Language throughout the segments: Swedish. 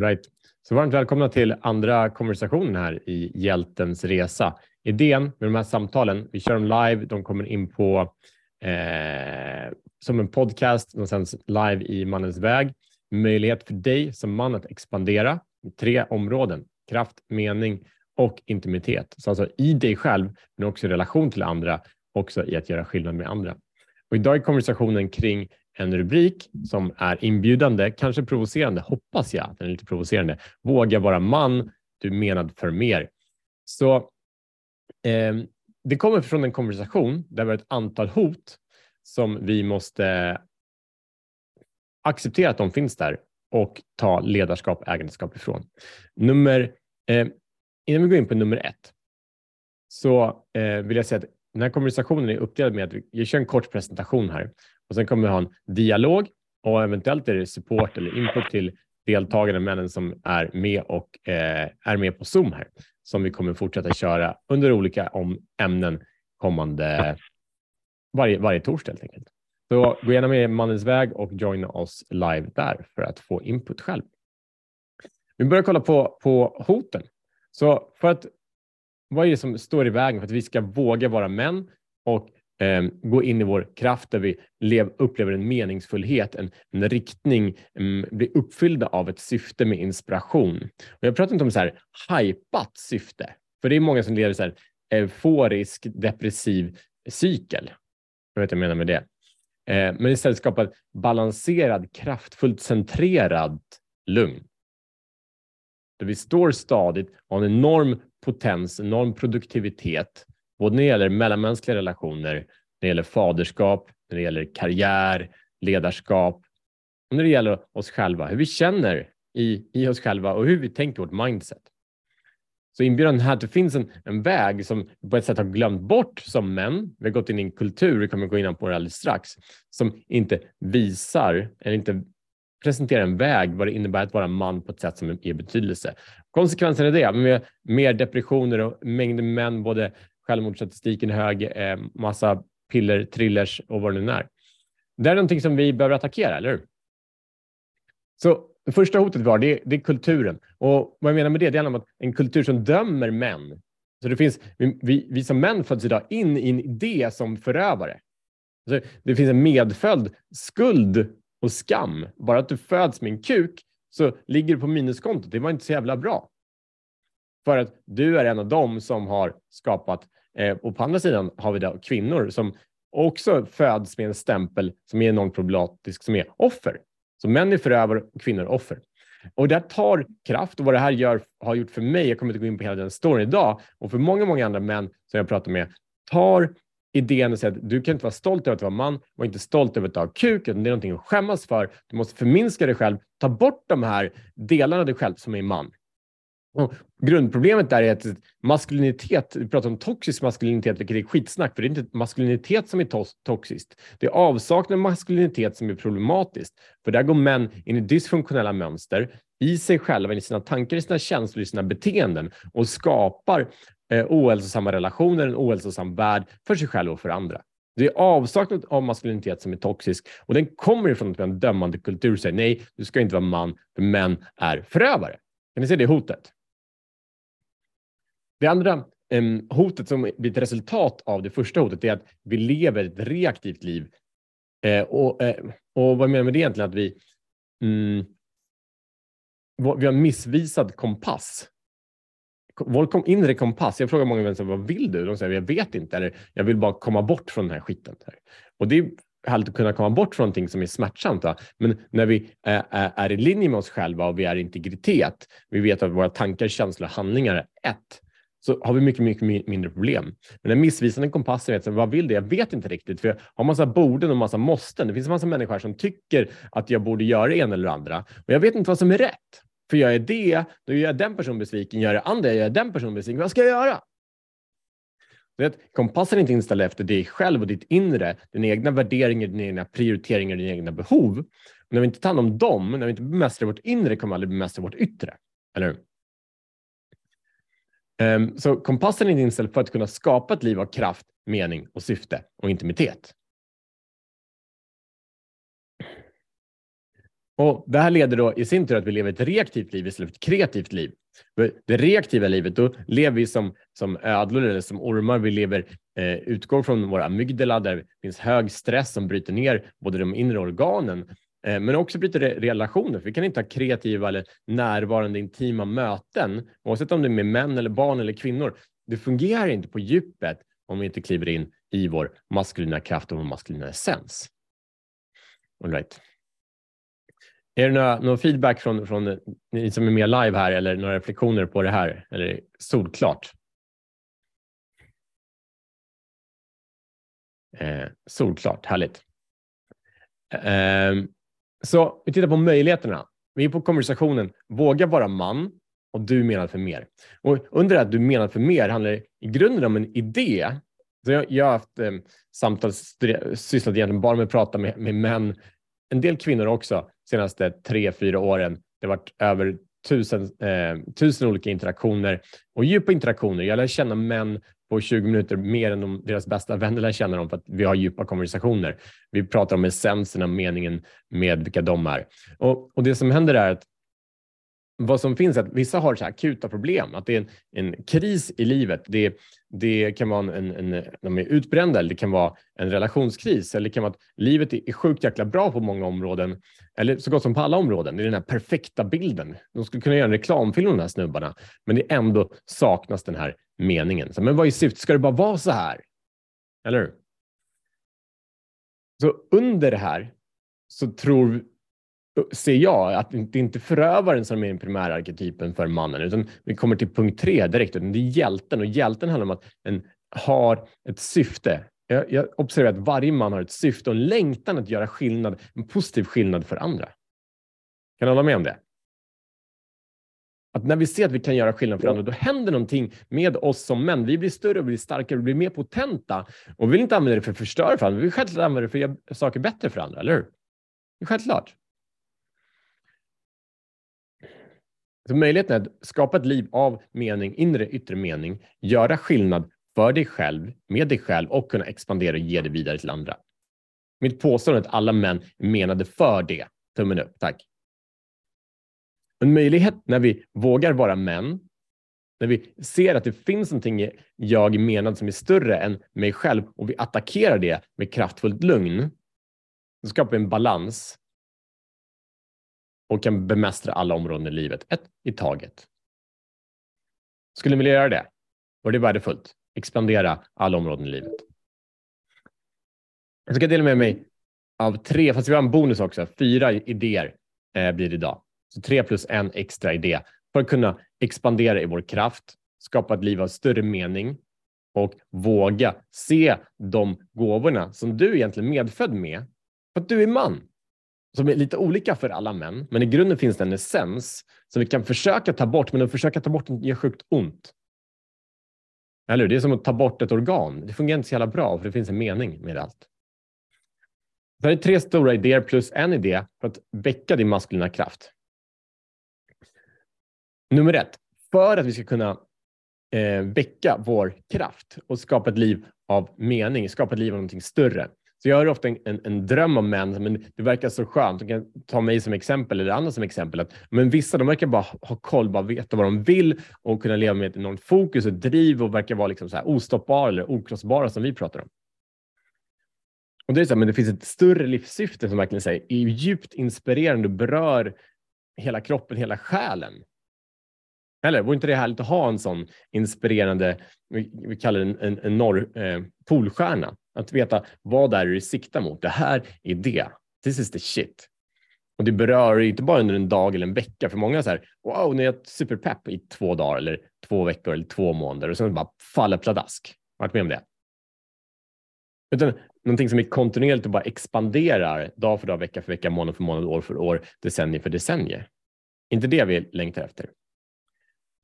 Right. Så varmt välkomna till andra konversationen här i Hjältens resa. Idén med de här samtalen, vi kör dem live, de kommer in på eh, som en podcast, de sänds live i Mannens väg. Möjlighet för dig som man att expandera i tre områden, kraft, mening och intimitet. Så alltså i dig själv, men också i relation till andra, också i att göra skillnad med andra. Och idag är konversationen kring en rubrik som är inbjudande, kanske provocerande, hoppas jag att den är lite provocerande. Våga vara man, du är menad för mer. Så eh, det kommer från en konversation där vi har ett antal hot som vi måste acceptera att de finns där och ta ledarskap, ägandeskap ifrån. Nummer, eh, innan vi går in på nummer ett så eh, vill jag säga att den här konversationen är uppdelad med att vi kör en kort presentation här och sen kommer vi ha en dialog och eventuellt är det support eller input till deltagarna, männen som är med och eh, är med på Zoom här som vi kommer fortsätta köra under olika om ämnen kommande varje, varje torsdag helt enkelt. Så gå gärna med Mannens väg och joina oss live där för att få input själv. Vi börjar kolla på, på hoten. Så för att vad är det som står i vägen för att vi ska våga vara män och Ehm, gå in i vår kraft där vi lev, upplever en meningsfullhet, en, en riktning, mm, um, blir uppfyllda av ett syfte med inspiration. Och jag pratar inte om så här hajpat syfte, för det är många som lever så här euforisk depressiv cykel. Jag vet vad jag menar med det. Eh, men istället skapa ett balanserad, kraftfullt centrerat lugn. Där vi står stadigt och har en enorm potens, enorm produktivitet, både när det gäller mellanmänskliga relationer, när det gäller faderskap, när det gäller karriär, ledarskap och när det gäller oss själva, hur vi känner i, i oss själva och hur vi tänker vårt mindset. Så inbjudan här att det finns en, en väg som vi på ett sätt har glömt bort som män. Vi har gått in i en kultur, vi kommer gå in på det alldeles strax, som inte visar eller inte presenterar en väg vad det innebär att vara man på ett sätt som ger betydelse. Konsekvensen är det, med mer depressioner och mängder män, både självmordsstatistiken är hög, eh, massa piller, thrillers och vad det nu är. Det är någonting som vi behöver attackera, eller hur? Så det första hotet vi har, det är, det är kulturen. Och vad jag menar med det, det handlar om att en kultur som dömer män. Så det finns, vi, vi som män föds idag in i en idé som förövare. Alltså, det finns en medföljd skuld och skam. Bara att du föds med en kuk så ligger du på minuskontot. Det var inte så jävla bra. För att du är en av dem som har skapat, eh, och på andra sidan har vi då kvinnor som också föds med en stämpel som är enormt problematisk, som är offer. Så män är förövare och kvinnor är offer. Och det tar kraft och vad det här gör, har gjort för mig, jag kommer inte gå in på hela den storyn idag, och för många, många andra män som jag pratar med, tar idén och säger att du kan inte vara stolt över att vara man var inte stolt över att ha kuk, utan det är någonting att skämmas för. Du måste förminska dig själv, ta bort de här delarna av dig själv som är man. Och grundproblemet där är att maskulinitet, vi pratar om toxisk maskulinitet, vilket är skitsnack, för det är inte maskulinitet som är to toxiskt. Det är avsaknad av maskulinitet som är problematiskt. För där går män in i dysfunktionella mönster i sig själva, i sina tankar, i sina känslor, i sina beteenden och skapar eh, ohälsosamma relationer, en ohälsosam värld för sig själv och för andra. Det är avsaknad av maskulinitet som är toxisk och den kommer ifrån att vi har en dömande kultur säger nej, du ska inte vara man, för män är förövare. Kan ni se det hotet? Det andra hotet som blir ett resultat av det första hotet är att vi lever ett reaktivt liv. Eh, och, eh, och vad menar jag med det egentligen? Att vi, mm, vi har missvisad kompass vår inre kompass. Jag frågar många vänner, vad vill du? De säger, jag vet inte, eller jag vill bara komma bort från den här skiten. Och det är härligt att kunna komma bort från någonting som är smärtsamt. Va? Men när vi är, är, i linje med oss själva och vi är integritet, vi vet att våra tankar, känslor och handlingar är ett, så har vi mycket, mycket mindre problem. Men den missvisande kompassen, vet, vad vill det? Jag vet inte riktigt, för jag har massa borden och massa måsten. Det finns en massa människor som tycker att jag borde göra det ena eller andra och jag vet inte vad som är rätt. För gör jag det, då gör jag den personen besviken. Gör jag andra, gör jag den personen besviken. Vad ska jag göra? Vet, kompassen är inte inställd efter dig själv och ditt inre, dina egna värderingar, dina egna prioriteringar, dina egna behov. Och när vi inte tar hand om dem, när vi inte bemästrar vårt inre, kommer vi aldrig bemästra vårt yttre. Eller hur? Um, så kompassen är inställd för att kunna skapa ett liv av kraft, mening och syfte och intimitet. Och Det här leder då i sin tur att vi lever ett reaktivt liv istället för ett kreativt liv. Det reaktiva livet, då lever vi som, som ödlor eller som ormar. Vi lever, eh, utgår från våra amygdala där det finns hög stress som bryter ner både de inre organen eh, Eh, men också bryter relationer. För vi kan inte ha kreativa eller närvarande intima möten, oavsett om det är med män eller barn eller kvinnor. Det fungerar inte på djupet om vi inte kliver in i vår maskulina kraft och vår maskulina essens. All right. Är det några, någon feedback från, från eh, ni som är med live här eller några reflektioner på det här? Eller solklart? Eh, solklart, härligt. Eh, ehm, så vi tittar på möjligheterna. Vi är på konversationen Våga vara man och du menar för mer. Och under det att du menar för mer handlar det i grunden om en idé. Så jag, jag har haft eh, samtal, sysslat egentligen bara med att prata med, med män, en del kvinnor också, senaste tre, fyra åren. Det har varit över tusen, eh, tusen olika interaktioner och djupa interaktioner. Jag lär känna män på 20 minuter mer än de, deras bästa vänner lär känna dem för att vi har djupa konversationer. Vi pratar om essensen av meningen med vilka de är. Och, och det som händer är att vad som finns är att vissa har så akuta problem, att det är en, en kris i livet. Det, det kan vara en, en, de är utbrända, eller det kan vara en relationskris, eller det kan vara att livet är sjukt jäkla bra på många områden, eller så gott som på alla områden. Det är den här perfekta bilden. De skulle kunna göra en reklamfilm om de här snubbarna, men det ändå saknas den här meningen. Så, men vad är syftet? Ska det bara vara så här? Eller hur? Så under det här så tror ser jag att det inte är förövaren som är den primära arketypen för mannen, utan vi kommer till punkt tre direkt. Utan det är hjälten och hjälten handlar om att den har ett syfte. Jag, jag observerar att varje man har ett syfte och en längtan att göra skillnad, en positiv skillnad för andra. Kan alla med om det? Att när vi ser att vi kan göra skillnad för andra, då händer någonting med oss som män. Vi blir större, vi blir starkare, vi blir mer potenta och vi vill inte använda det för att förstöra för andra. Vi vill självklart använda det för att göra saker bättre för andra, eller hur? Det är självklart. Så möjligheten att skapa ett liv av mening, inre yttre mening, göra skillnad för dig själv, med dig själv och kunna expandera och ge det vidare till andra. Mitt påstående är att alla män menade för det. Tummen upp, tack. En möjlighet när vi vågar vara män, när vi ser att det finns någonting jag menad som är större än mig själv och vi attackerar det med kraftfullt lugn, så skapar vi en balans och kan bemästra alla områden i livet, ett i taget. Skulle ni vilja göra det? Var det värdefullt. Expandera alla områden i livet. Jag ska dela med mig av tre, fast vi har en bonus också, fyra idéer eh, blir det idag. Så tre plus en extra idé för att kunna expandera i vår kraft, skapa ett liv av större mening och våga se de gåvorna som du egentligen är medfödd med för att du är man som är lite olika för alla män, men i grunden finns det en essens som vi kan försöka ta bort, men att försöka ta bort den gör sjukt ont. Eller Det är som att ta bort ett organ. Det fungerar inte så jävla bra, för det finns en mening med allt. Det här är tre stora idéer plus en idé för att väcka din maskulina kraft. Nummer ett, för att vi ska kunna eh, väcka vår kraft och skapa ett liv av mening, skapa ett liv av någonting större, så jag har ofta en, en, en, dröm om män, men det verkar så skönt. Du kan ta mig som exempel eller andra som exempel. Att, men vissa de verkar bara ha koll, bara veta vad de vill och kunna leva med ett enormt fokus och driv och verkar vara liksom så här ostoppbara eller okrossbara som vi pratar om. Och det, är så här, men det finns ett större livssyfte som verkligen säger, är djupt inspirerande och berör hela kroppen, hela själen. Eller vore inte det härligt att ha en sån inspirerande, vi kallar det en, en, en norr, eh, polstjärna? Att veta vad är det du siktar mot? Det här är det. This is the shit. Och det berör inte bara under en dag eller en vecka. För många är så här, wow, nu är jag superpepp i två dagar eller två veckor eller två månader och sen bara faller pladask. Varit med om det? Utan någonting som är kontinuerligt och bara expanderar dag för dag, vecka för vecka, månad för månad, år för år, decennier för decennier. Inte det vi längtar efter.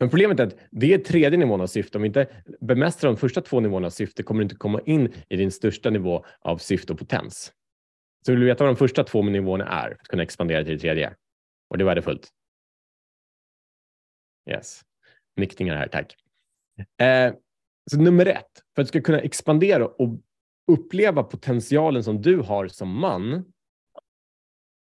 Men problemet är att det är tredje nivån av syfte. Om vi inte bemästrar de första två nivåerna av syfte kommer du inte komma in i din största nivå av syfte och potens. Så vill du veta vad de första två nivåerna är för att kunna expandera till det tredje. Och det är värdefullt. Yes. Nickningar här, tack. Eh, så nummer ett, för att du ska kunna expandera och uppleva potentialen som du har som man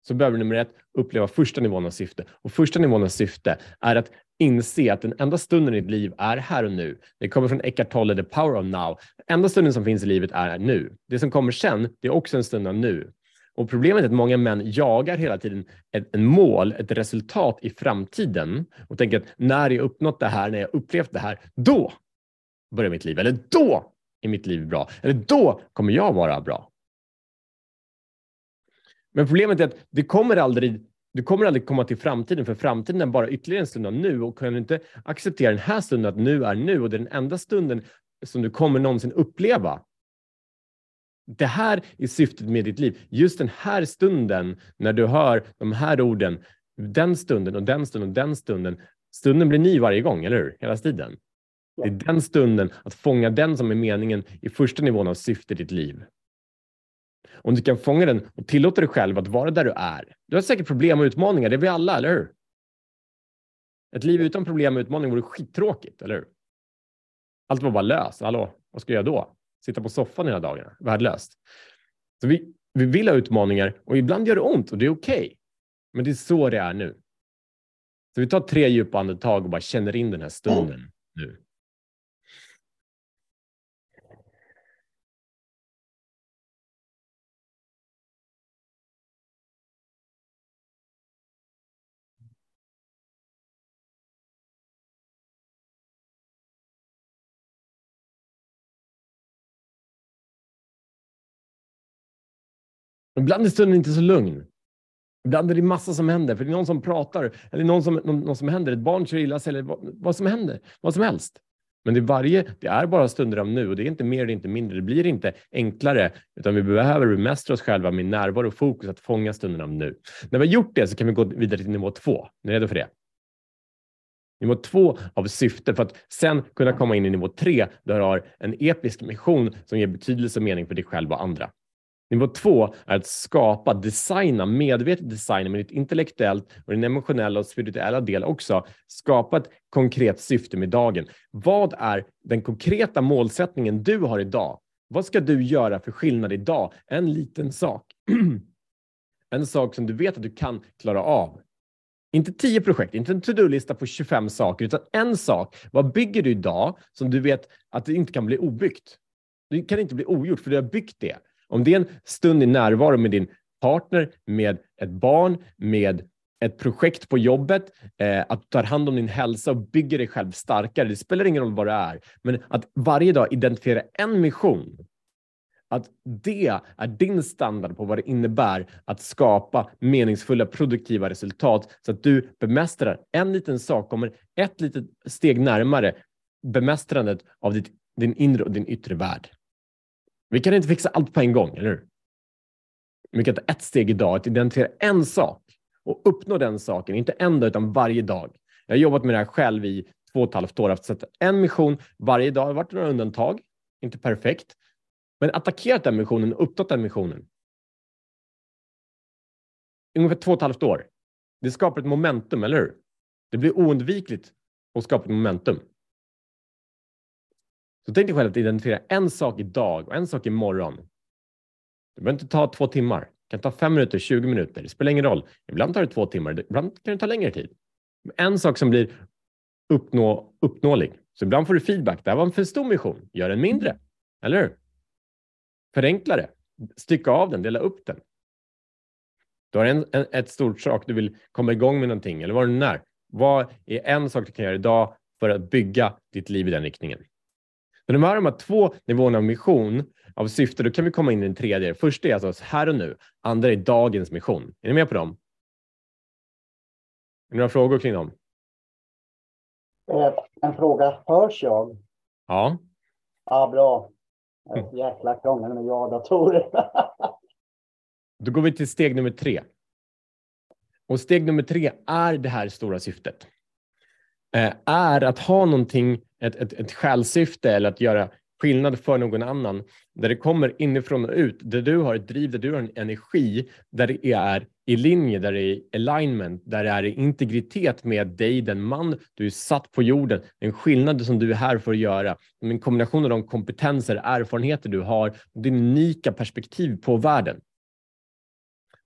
så behöver du nummer ett uppleva första nivån av syfte. Och första nivån av syfte är att inse att den enda stunden i ditt liv är här och nu. Det kommer från Eckart Tolle, The Power of Now. Den enda stunden som finns i livet är nu. Det som kommer sen, det är också en stund av nu. Och Problemet är att många män jagar hela tiden ett ett mål, ett resultat i framtiden och tänker att när jag uppnått det här, när jag upplevt det här, då börjar mitt liv. Eller då är mitt liv bra. Eller då kommer jag vara bra. Men problemet är att du kommer aldrig, du kommer aldrig komma till framtiden, för framtiden är bara ytterligare en stund av nu och kan du inte acceptera den här stunden, att nu är nu och det är den enda stunden som du kommer någonsin uppleva. Det här är syftet med ditt liv. Just den här stunden, när du hör de här orden, den stunden och den stunden och den stunden. Stunden blir ny varje gång, eller hur? Hela tiden. Det är den stunden, att fånga den som är meningen i första nivån av syftet i ditt liv. Om du kan fånga den och tillåta dig själv att vara där du är. Du har säkert problem och utmaningar, det är vi alla, eller hur? Ett liv utan problem och utmaningar vore skittråkigt, eller hur? Allt var bara löst. Hallå, vad ska jag göra då? Sitta på soffan hela dagarna? Värdelöst. Så vi, vi vill ha utmaningar och ibland gör det ont och det är okej. Okay. Men det är så det är nu. Så vi tar tre djupa andetag och bara känner in den här stunden nu. Ibland är stunden inte så lugn. Ibland är det massa som händer, för det är någon som pratar, eller någon som, någon, någon som händer, ett barn kör illa sig, eller vad, vad, som händer, vad som helst. Men det är, varje, det är bara stunder av nu och det är inte mer, det är inte mindre. Det blir inte enklare, utan vi behöver bemästra oss själva med närvaro och fokus att fånga stunderna av nu. När vi har gjort det så kan vi gå vidare till nivå två. Är ni redo för det? Nivå två av syfte för att sen kunna komma in i nivå tre där du har en episk mission som ger betydelse och mening för dig själv och andra. Nivå två är att skapa, designa, medvetet designa med ditt intellektuellt och din emotionella och spirituella del också. Skapa ett konkret syfte med dagen. Vad är den konkreta målsättningen du har idag? Vad ska du göra för skillnad idag? En liten sak. en sak som du vet att du kan klara av. Inte tio projekt, inte en to-do-lista på 25 saker, utan en sak. Vad bygger du idag som du vet att det inte kan bli obyggt? Det kan inte bli ogjort, för du har byggt det. Om det är en stund i närvaro med din partner, med ett barn, med ett projekt på jobbet, eh, att du tar hand om din hälsa och bygger dig själv starkare. Det spelar ingen roll vad det är, men att varje dag identifiera en mission. Att det är din standard på vad det innebär att skapa meningsfulla, produktiva resultat så att du bemästrar en liten sak, kommer ett litet steg närmare bemästrandet av ditt, din inre och din yttre värld. Vi kan inte fixa allt på en gång, eller hur? Vi kan ta ett steg idag, att identifiera en sak och uppnå den saken, inte en dag utan varje dag. Jag har jobbat med det här själv i två och ett halvt år, haft en mission varje dag. Det har varit några undantag, inte perfekt, men attackerat den missionen och uppnått den missionen. Ungefär två och ett halvt år. Det skapar ett momentum, eller hur? Det blir oundvikligt att skapa ett momentum. Så tänk dig själv att identifiera en sak idag och en sak imorgon. Det behöver inte ta två timmar. Det kan ta fem minuter, 20 minuter. Det spelar ingen roll. Ibland tar det två timmar, ibland kan det ta längre tid. En sak som blir uppnå, uppnåelig. Så ibland får du feedback. Det här var en för stor mission. Gör den mindre. Eller hur? Förenkla det. Stycka av den, dela upp den. Du har en, en, ett stort sak, du vill komma igång med någonting eller vad det nu är. Vad är en sak du kan göra idag för att bygga ditt liv i den riktningen? När de har de här två nivåerna av mission, av syfte, då kan vi komma in i den tredje. Första är alltså här och nu. Andra är dagens mission. Är ni med på dem? Är några frågor kring dem? Eh, en fråga. Hörs jag? Ja. Ja, bra. Ett jäkla krångel med ja-datorer. Då går vi till steg nummer tre. Och steg nummer tre är det här stora syftet. Eh, är att ha någonting ett, ett, ett själssyfte eller att göra skillnad för någon annan, där det kommer inifrån och ut, där du har ett driv, där du har en energi, där det är i linje, där det är alignment, där det är integritet med dig, den man du är satt på jorden, Den skillnad som du är här för att göra, en kombination av de kompetenser, erfarenheter du har, din unika perspektiv på världen.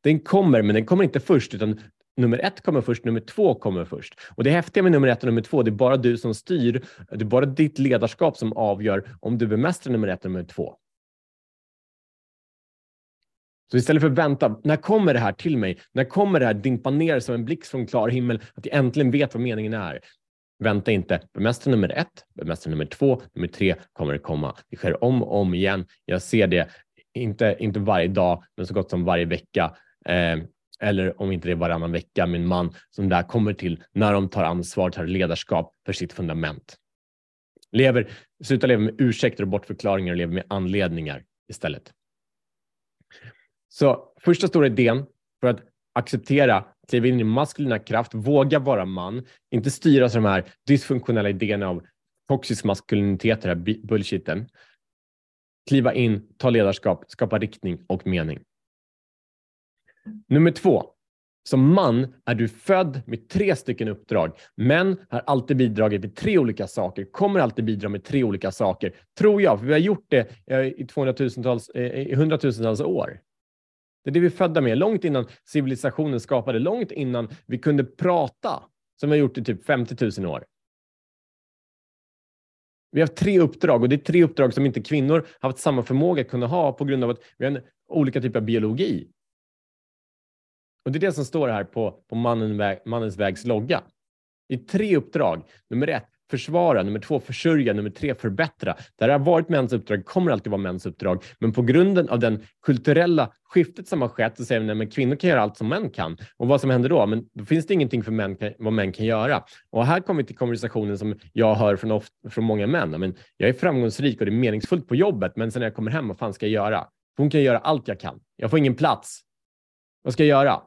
Den kommer, men den kommer inte först, utan nummer ett kommer först, nummer två kommer först. Och det häftiga med nummer ett och nummer två, det är bara du som styr. Det är bara ditt ledarskap som avgör om du bemästrar nummer ett och nummer två. Så istället för att vänta, när kommer det här till mig? När kommer det här dimpa ner som en blixt från klar himmel? Att jag äntligen vet vad meningen är. Vänta inte. Bemästra nummer ett, bemästra nummer två, nummer tre kommer det komma. Det sker om och om igen. Jag ser det, inte, inte varje dag, men så gott som varje vecka. Eh, eller om inte det är varannan vecka, min man som där kommer till när de tar ansvar, tar ledarskap för sitt fundament. Lever, sluta leva med ursäkter och bortförklaringar och lever med anledningar istället. Så första stora idén för att acceptera, kliva in i maskulina kraft, våga vara man, inte styras av de här dysfunktionella idéerna av toxisk maskulinitet, den här bullshiten. Kliva in, ta ledarskap, skapa riktning och mening. Nummer två. Som man är du född med tre stycken uppdrag. Män har alltid bidragit med tre olika saker, kommer alltid bidra med tre olika saker. Tror jag, för vi har gjort det eh, i, 200 eh, i hundratusentals år. Det är det vi är födda med, långt innan civilisationen skapade, långt innan vi kunde prata, som vi har gjort i typ 50 000 år. Vi har tre uppdrag och det är tre uppdrag som inte kvinnor har haft samma förmåga att kunna ha på grund av att vi har en olika typer av biologi. Och Det är det som står här på, på mannen, Mannens vägs logga. Det är tre uppdrag. Nummer ett, försvara. Nummer två, försörja. Nummer tre, förbättra. Det här har varit mäns uppdrag, kommer alltid vara mäns uppdrag. Men på grunden av den kulturella skiftet som har skett så säger vi att kvinnor kan göra allt som män kan. Och vad som händer då? Men då finns det ingenting för män, vad män kan göra. Och här kommer vi till konversationen som jag hör från, ofta, från många män. Men jag är framgångsrik och det är meningsfullt på jobbet, men sen när jag kommer hem, vad fan ska jag göra? Hon kan göra allt jag kan. Jag får ingen plats. Vad ska jag göra?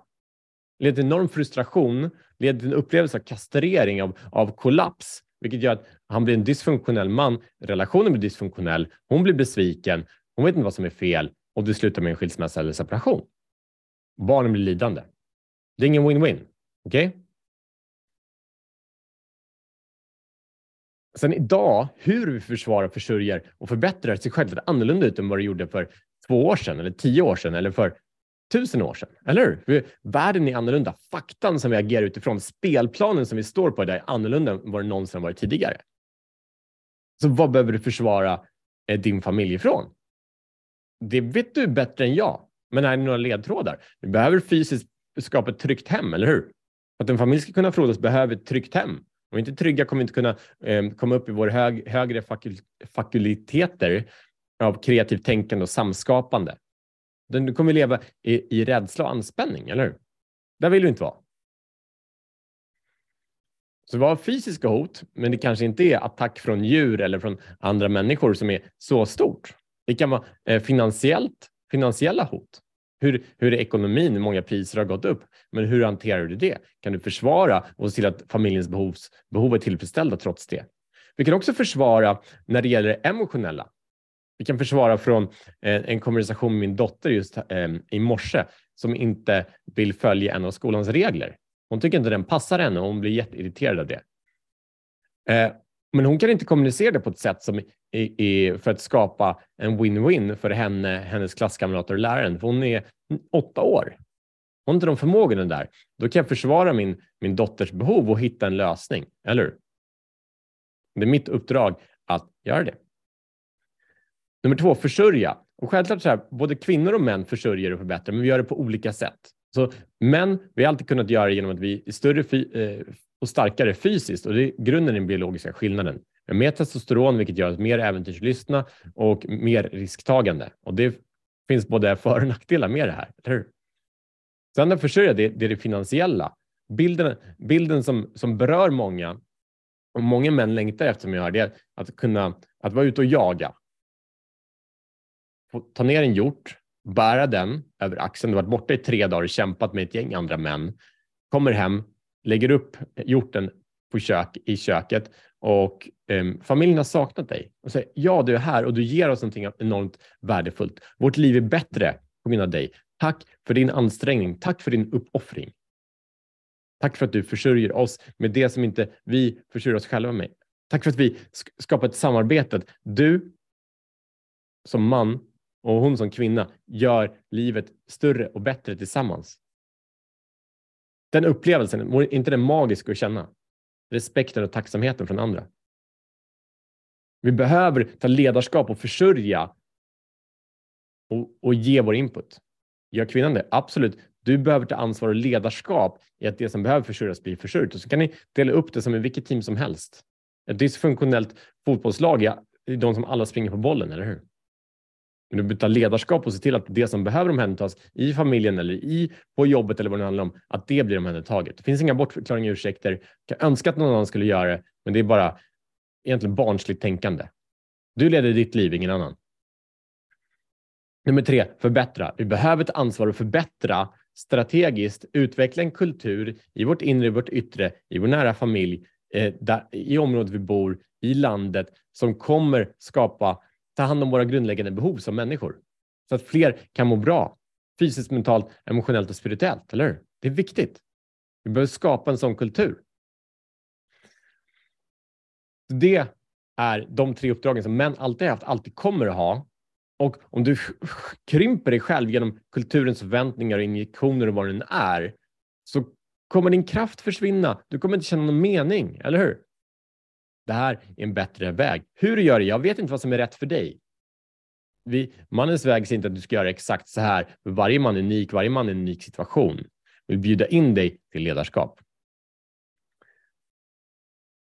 Leder till enorm frustration, leder till en upplevelse av kastrering, av, av kollaps, vilket gör att han blir en dysfunktionell man. Relationen blir dysfunktionell. Hon blir besviken. Hon vet inte vad som är fel och det slutar med en skilsmässa eller separation. Barnen blir lidande. Det är ingen win-win. Okej? Okay? Sen idag, hur vi försvarar, försörjer och förbättrar sig själva annorlunda ut än vad det gjorde för två år sedan eller tio år sedan eller för tusen år sedan, eller hur? Världen är annorlunda. Faktan som vi agerar utifrån, spelplanen som vi står på är annorlunda än vad det någonsin varit tidigare. Så vad behöver du försvara eh, din familj ifrån? Det vet du bättre än jag, men här är några ledtrådar. Du behöver fysiskt skapa ett tryggt hem, eller hur? För att en familj ska kunna frodas behöver ett tryggt hem. Om vi inte är trygga kommer vi inte kunna eh, komma upp i våra hög, högre fakul fakulteter av kreativt tänkande och samskapande. Du kommer leva i, i rädsla och anspänning, eller hur? Där vill du inte vara. Så vi har fysiska hot, men det kanske inte är attack från djur eller från andra människor som är så stort. Det kan vara eh, finansiellt, finansiella hot. Hur, hur är ekonomin? Hur många priser har gått upp? Men hur hanterar du det? Kan du försvara och se till att familjens behovs, behov är tillfredsställda trots det? Vi kan också försvara när det gäller emotionella. Vi kan försvara från eh, en konversation med min dotter just eh, i morse som inte vill följa en av skolans regler. Hon tycker inte den passar henne och hon blir jätteirriterad av det. Eh, men hon kan inte kommunicera det på ett sätt som är för att skapa en win-win för henne, hennes klasskamrater och läraren. För hon är åtta år. Hon har inte de förmågorna där. Då kan jag försvara min, min dotters behov och hitta en lösning, eller hur? Det är mitt uppdrag att göra det. Nummer två, försörja. Och självklart så här, både kvinnor och män försörjer och förbättrar, men vi gör det på olika sätt. Så män, vi har alltid kunnat göra det genom att vi är större eh, och starkare fysiskt och det är grunden i den biologiska skillnaden. Vi har mer testosteron, vilket gör oss mer äventyrslystna och mer risktagande. Och det finns både för och nackdelar med det här, eller hur? Sen att försörja, det, det är det finansiella. Bilden, bilden som, som berör många, och många män längtar efter, som jag hör, det är att kunna att vara ute och jaga ta ner en hjort, bära den över axeln. Du har varit borta i tre dagar och kämpat med ett gäng andra män. Kommer hem, lägger upp hjorten på kök, i köket och eh, familjen har saknat dig och säger ja, du är här och du ger oss någonting enormt värdefullt. Vårt liv är bättre på grund av dig. Tack för din ansträngning. Tack för din uppoffring. Tack för att du försörjer oss med det som inte vi försörjer oss själva med. Tack för att vi skapar ett samarbete. Du som man och hon som kvinna gör livet större och bättre tillsammans. Den upplevelsen, vore inte den magisk att känna? Respekten och tacksamheten från andra. Vi behöver ta ledarskap och försörja och, och ge vår input. Gör kvinnan det? Absolut. Du behöver ta ansvar och ledarskap i att det som behöver försörjas blir försörjt. Och så kan ni dela upp det som i vilket team som helst. Ett dysfunktionellt fotbollslag är de som alla springer på bollen, eller hur? Men du behöver ta ledarskap och se till att det som behöver omhändertas i familjen eller i, på jobbet eller vad det handlar om, att det blir omhändertaget. Det finns inga bortförklaringar och ursäkter. Jag kan önska att någon annan skulle göra det, men det är bara egentligen barnsligt tänkande. Du leder ditt liv, ingen annan. Nummer tre, förbättra. Vi behöver ett ansvar att förbättra strategiskt, utveckla en kultur i vårt inre, i vårt yttre, i vår nära familj, eh, där, i området vi bor, i landet, som kommer skapa, ta hand om våra grundläggande behov som människor. Så att fler kan må bra, fysiskt, mentalt, emotionellt och spirituellt, eller hur? Det är viktigt. Vi behöver skapa en sån kultur. Det är de tre uppdragen som män alltid haft, alltid kommer att ha. Och om du krymper dig själv genom kulturens förväntningar och injektioner och vad den är, så kommer din kraft försvinna. Du kommer inte känna någon mening, eller hur? Det här är en bättre väg. Hur du gör det, jag vet inte vad som är rätt för dig. Vi, mannens väg säger inte att du ska göra exakt så här. Varje man är unik, varje man är en unik situation. Vi bjuda in dig till ledarskap.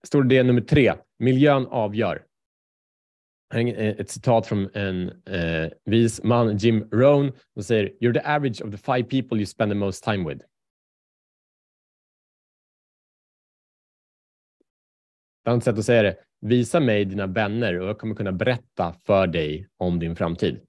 Stor del nummer tre. Miljön avgör. Ett citat från en eh, vis man, Jim Rohn, som säger “You're the average of the five people you spend the most time with”. Ett annat sätt att säga det, visa mig dina vänner och jag kommer kunna berätta för dig om din framtid.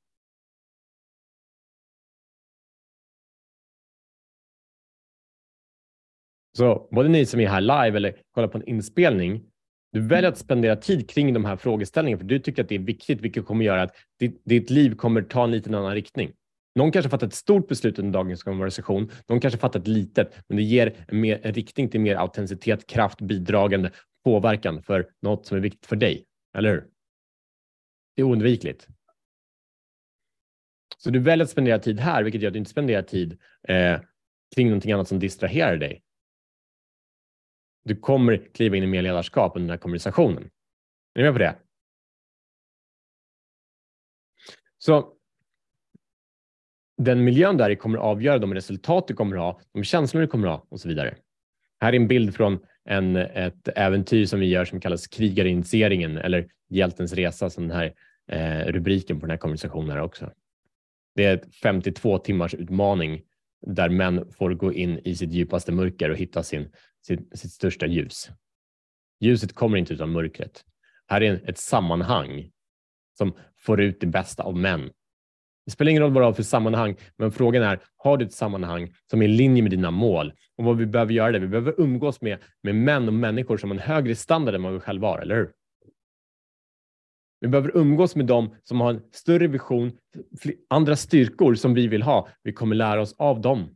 Så både ni som är här live eller kollar på en inspelning, du väljer att spendera tid kring de här frågeställningarna för du tycker att det är viktigt, vilket kommer göra att ditt, ditt liv kommer ta en liten annan riktning. Någon kanske fattar ett stort beslut under dagens konversation. Någon kanske fattar ett litet, men det ger en, mer, en riktning till mer autenticitet, kraft, bidragande, påverkan för något som är viktigt för dig. Eller hur? Det är oundvikligt. Så du väljer att spendera tid här, vilket gör att du inte spenderar tid eh, kring någonting annat som distraherar dig. Du kommer kliva in i mer ledarskap under den här konversationen. Är ni med på det? Så den miljön där kommer avgöra de resultat du kommer ha, de känslor du kommer ha och så vidare. Här är en bild från en, ett äventyr som vi gör som kallas Krigarinitieringen eller Hjältens resa som den här eh, rubriken på den här konversationen är också. Det är ett 52 timmars utmaning där män får gå in i sitt djupaste mörker och hitta sin, sitt, sitt största ljus. Ljuset kommer inte utan mörkret. Här är ett sammanhang som får ut det bästa av män. Det spelar ingen roll vad du har för sammanhang, men frågan är, har du ett sammanhang som är i linje med dina mål? Och vad vi behöver göra det, vi behöver umgås med, med män och människor som har en högre standard än vad vi själva har, eller hur? Vi behöver umgås med dem som har en större vision, andra styrkor som vi vill ha. Vi kommer lära oss av dem.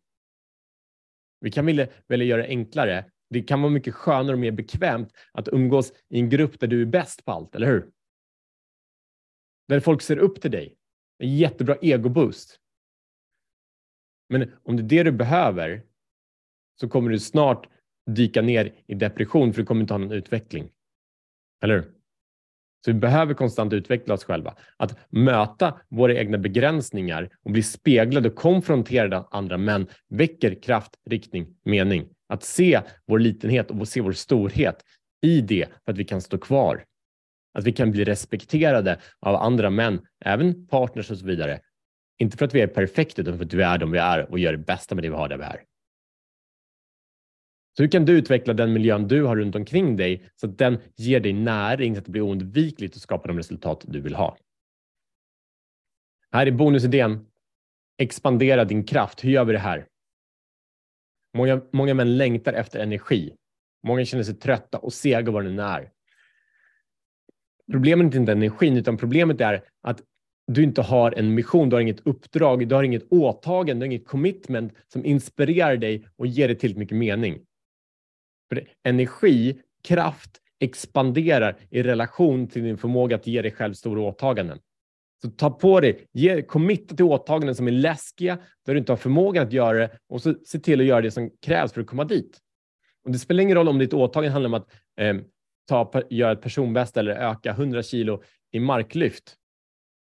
Vi kan vilja, välja göra det enklare. Det kan vara mycket skönare och mer bekvämt att umgås i en grupp där du är bäst på allt, eller hur? Där folk ser upp till dig. En jättebra egoboost. Men om det är det du behöver så kommer du snart dyka ner i depression för du kommer inte ha någon utveckling. Eller hur? Så vi behöver konstant utveckla oss själva. Att möta våra egna begränsningar och bli speglade och konfronterade av andra män väcker kraft, riktning, mening. Att se vår litenhet och se vår storhet i det för att vi kan stå kvar. Att vi kan bli respekterade av andra män, även partners och så vidare. Inte för att vi är perfekta utan för att vi är de vi är och gör det bästa med det vi har där vi är. Så hur kan du utveckla den miljön du har runt omkring dig så att den ger dig näring så att det blir oundvikligt att skapa de resultat du vill ha? Här är bonusidén. Expandera din kraft. Hur gör vi det här? Många, många män längtar efter energi. Många känner sig trötta och sega vad den är. Problemet är inte energin, utan problemet är att du inte har en mission, du har inget uppdrag, du har inget åtagande, du har inget commitment som inspirerar dig och ger dig tillräckligt mycket mening. För energi, kraft expanderar i relation till din förmåga att ge dig själv stora åtaganden. Så ta på dig, ge, committa till åtaganden som är läskiga, där du inte har förmågan att göra det och så se till att göra det som krävs för att komma dit. Och det spelar ingen roll om ditt åtagande handlar om att eh, ta, göra ett personbästa eller öka 100 kilo i marklyft.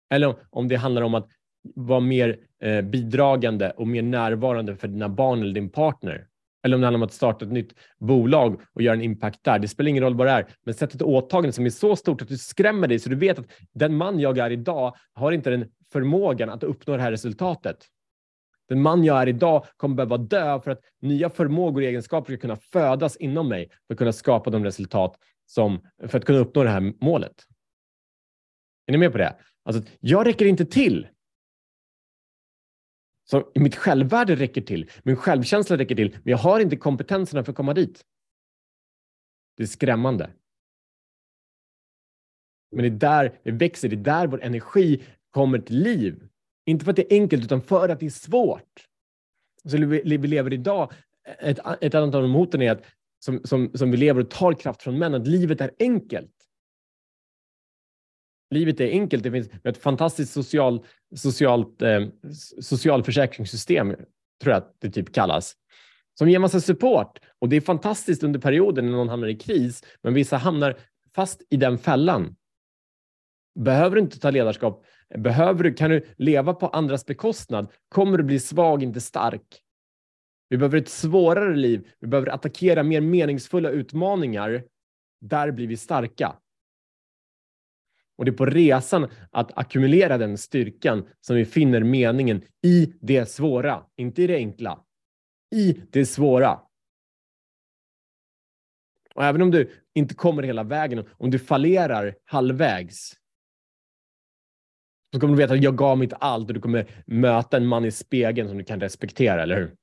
Eller om, om det handlar om att vara mer eh, bidragande och mer närvarande för dina barn eller din partner. Eller om det handlar om att starta ett nytt bolag och göra en impact där. Det spelar ingen roll vad det är, men sätt ett åtagande som är så stort att du skrämmer dig så du vet att den man jag är idag har inte den förmågan att uppnå det här resultatet. Den man jag är idag kommer behöva dö för att nya förmågor och egenskaper ska kunna födas inom mig för att kunna skapa de resultat som, för att kunna uppnå det här målet. Är ni med på det? Alltså, jag räcker inte till. Så mitt självvärde räcker till, min självkänsla räcker till, men jag har inte kompetenserna för att komma dit. Det är skrämmande. Men det är där vi växer, det är där vår energi kommer till liv. Inte för att det är enkelt, utan för att det är svårt. Så vi lever idag, ett, ett annat av de hoten är att som, som, som vi lever och tar kraft från män, att livet är enkelt. Livet är enkelt. Det finns ett fantastiskt social, socialt, eh, socialförsäkringssystem, tror jag att det typ kallas, som ger massa support. Och det är fantastiskt under perioden när någon hamnar i kris, men vissa hamnar fast i den fällan. Behöver du inte ta ledarskap, behöver du, kan du leva på andras bekostnad, kommer du bli svag, inte stark. Vi behöver ett svårare liv. Vi behöver attackera mer meningsfulla utmaningar. Där blir vi starka. Och det är på resan att ackumulera den styrkan som vi finner meningen i det svåra, inte i det enkla. I det svåra. Och även om du inte kommer hela vägen, om du fallerar halvvägs, så kommer du veta att jag gav mitt allt och du kommer möta en man i spegeln som du kan respektera, eller hur?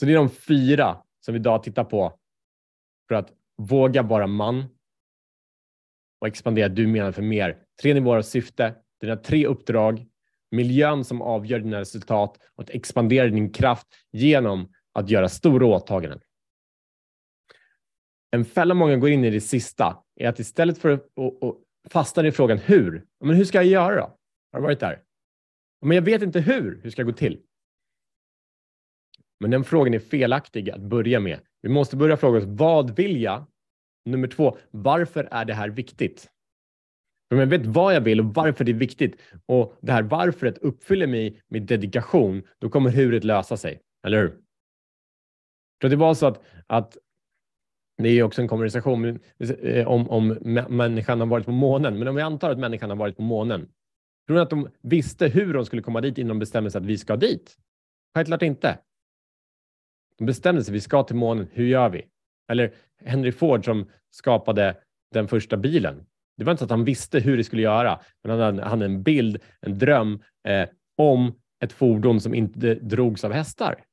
Så det är de fyra som vi idag tittar på för att våga vara man och expandera du menar för mer. Tre nivåer av syfte, dina tre uppdrag, miljön som avgör dina resultat och att expandera din kraft genom att göra stora åtaganden. En fälla många går in i det sista är att istället för att fastna i frågan hur, men hur ska jag göra då? Har du varit där? Men jag vet inte hur, hur ska det gå till? Men den frågan är felaktig att börja med. Vi måste börja fråga oss, vad vill jag? Nummer två, varför är det här viktigt? Om jag vet vad jag vill och varför det är viktigt och det här varföret uppfyller mig med dedikation, då kommer huret lösa sig, eller hur? För det var så att, att det är också en konversation eh, om, om människan har varit på månen, men om vi antar att människan har varit på månen, tror ni att de visste hur de skulle komma dit innan de bestämde sig att vi ska dit? Självklart inte. De bestämde sig, vi ska till månen, hur gör vi? Eller Henry Ford som skapade den första bilen. Det var inte så att han visste hur det skulle göra, men han hade, han hade en bild, en dröm eh, om ett fordon som inte drogs av hästar.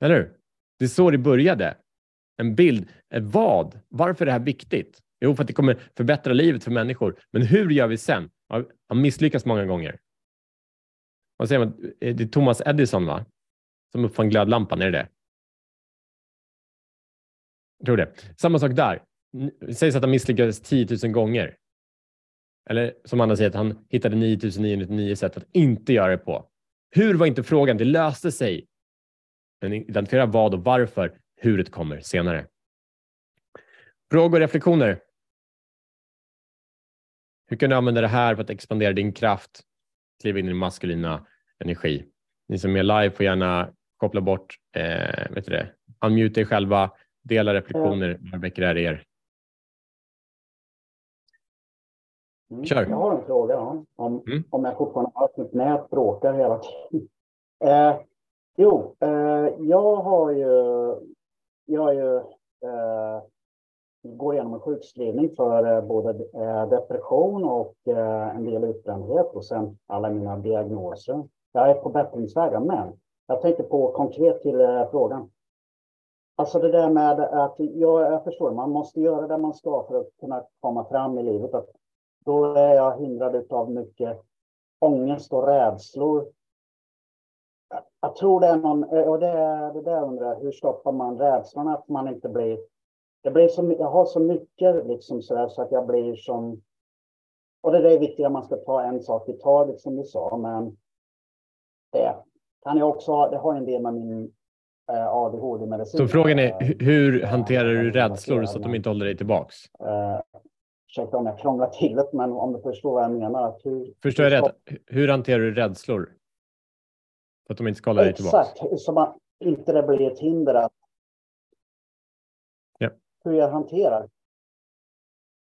Eller hur? Det är så det började. En bild. Eh, vad? Varför är det här viktigt? Jo, för att det kommer förbättra livet för människor. Men hur gör vi sen? Han misslyckas många gånger. Vad säger man? Eh, det är Thomas Edison, va? Som uppfann glödlampan, är det det? Jag tror det. Samma sak där. Det sägs att han misslyckades 10 000 gånger. Eller som Anna säger, att han hittade 9999 sätt att inte göra det på. Hur var inte frågan, det löste sig. Men identifiera vad och varför, huret kommer senare. Frågor och reflektioner? Hur kan du använda det här för att expandera din kraft, kliva in i din maskulina energi? Ni som är live får gärna koppla bort, eh, vet du det, unmute er själva, Dela reflektioner. Vad väcker är er? Mm. Kör. Jag har en fråga då, om, mm. om jag fortfarande har mitt nät bråkar hela tiden. Eh, jo, eh, jag har ju, jag är ju, eh, går igenom en sjukskrivning för eh, både eh, depression och eh, en del utbrändhet och sen alla mina diagnoser. Jag är på bättringsvägen, men jag tänkte på konkret till frågan. Alltså det där med att, ja, jag förstår, man måste göra det man ska för att kunna komma fram i livet. Att då är jag hindrad av mycket ångest och rädslor. Jag tror det är någon, och det, det där undrar jag, hur stoppar man rädslan att man inte blir... Det blir så, jag har så mycket liksom så, där, så att jag blir som... och det där är viktigt att man ska ta en sak i taget som du sa, men det kan jag också ha, det har en del med min ADHD-medicin. Så frågan är, hur hanterar du rädslor så att de inte håller dig tillbaks? Ursäkta om jag krånglar till det, men om du förstår vad jag menar. Hur, förstår jag rätt? Hur hanterar du rädslor? För att de inte ska hålla dig tillbaka? Exakt, så man inte det blir ett hinder att ja. hur jag hanterar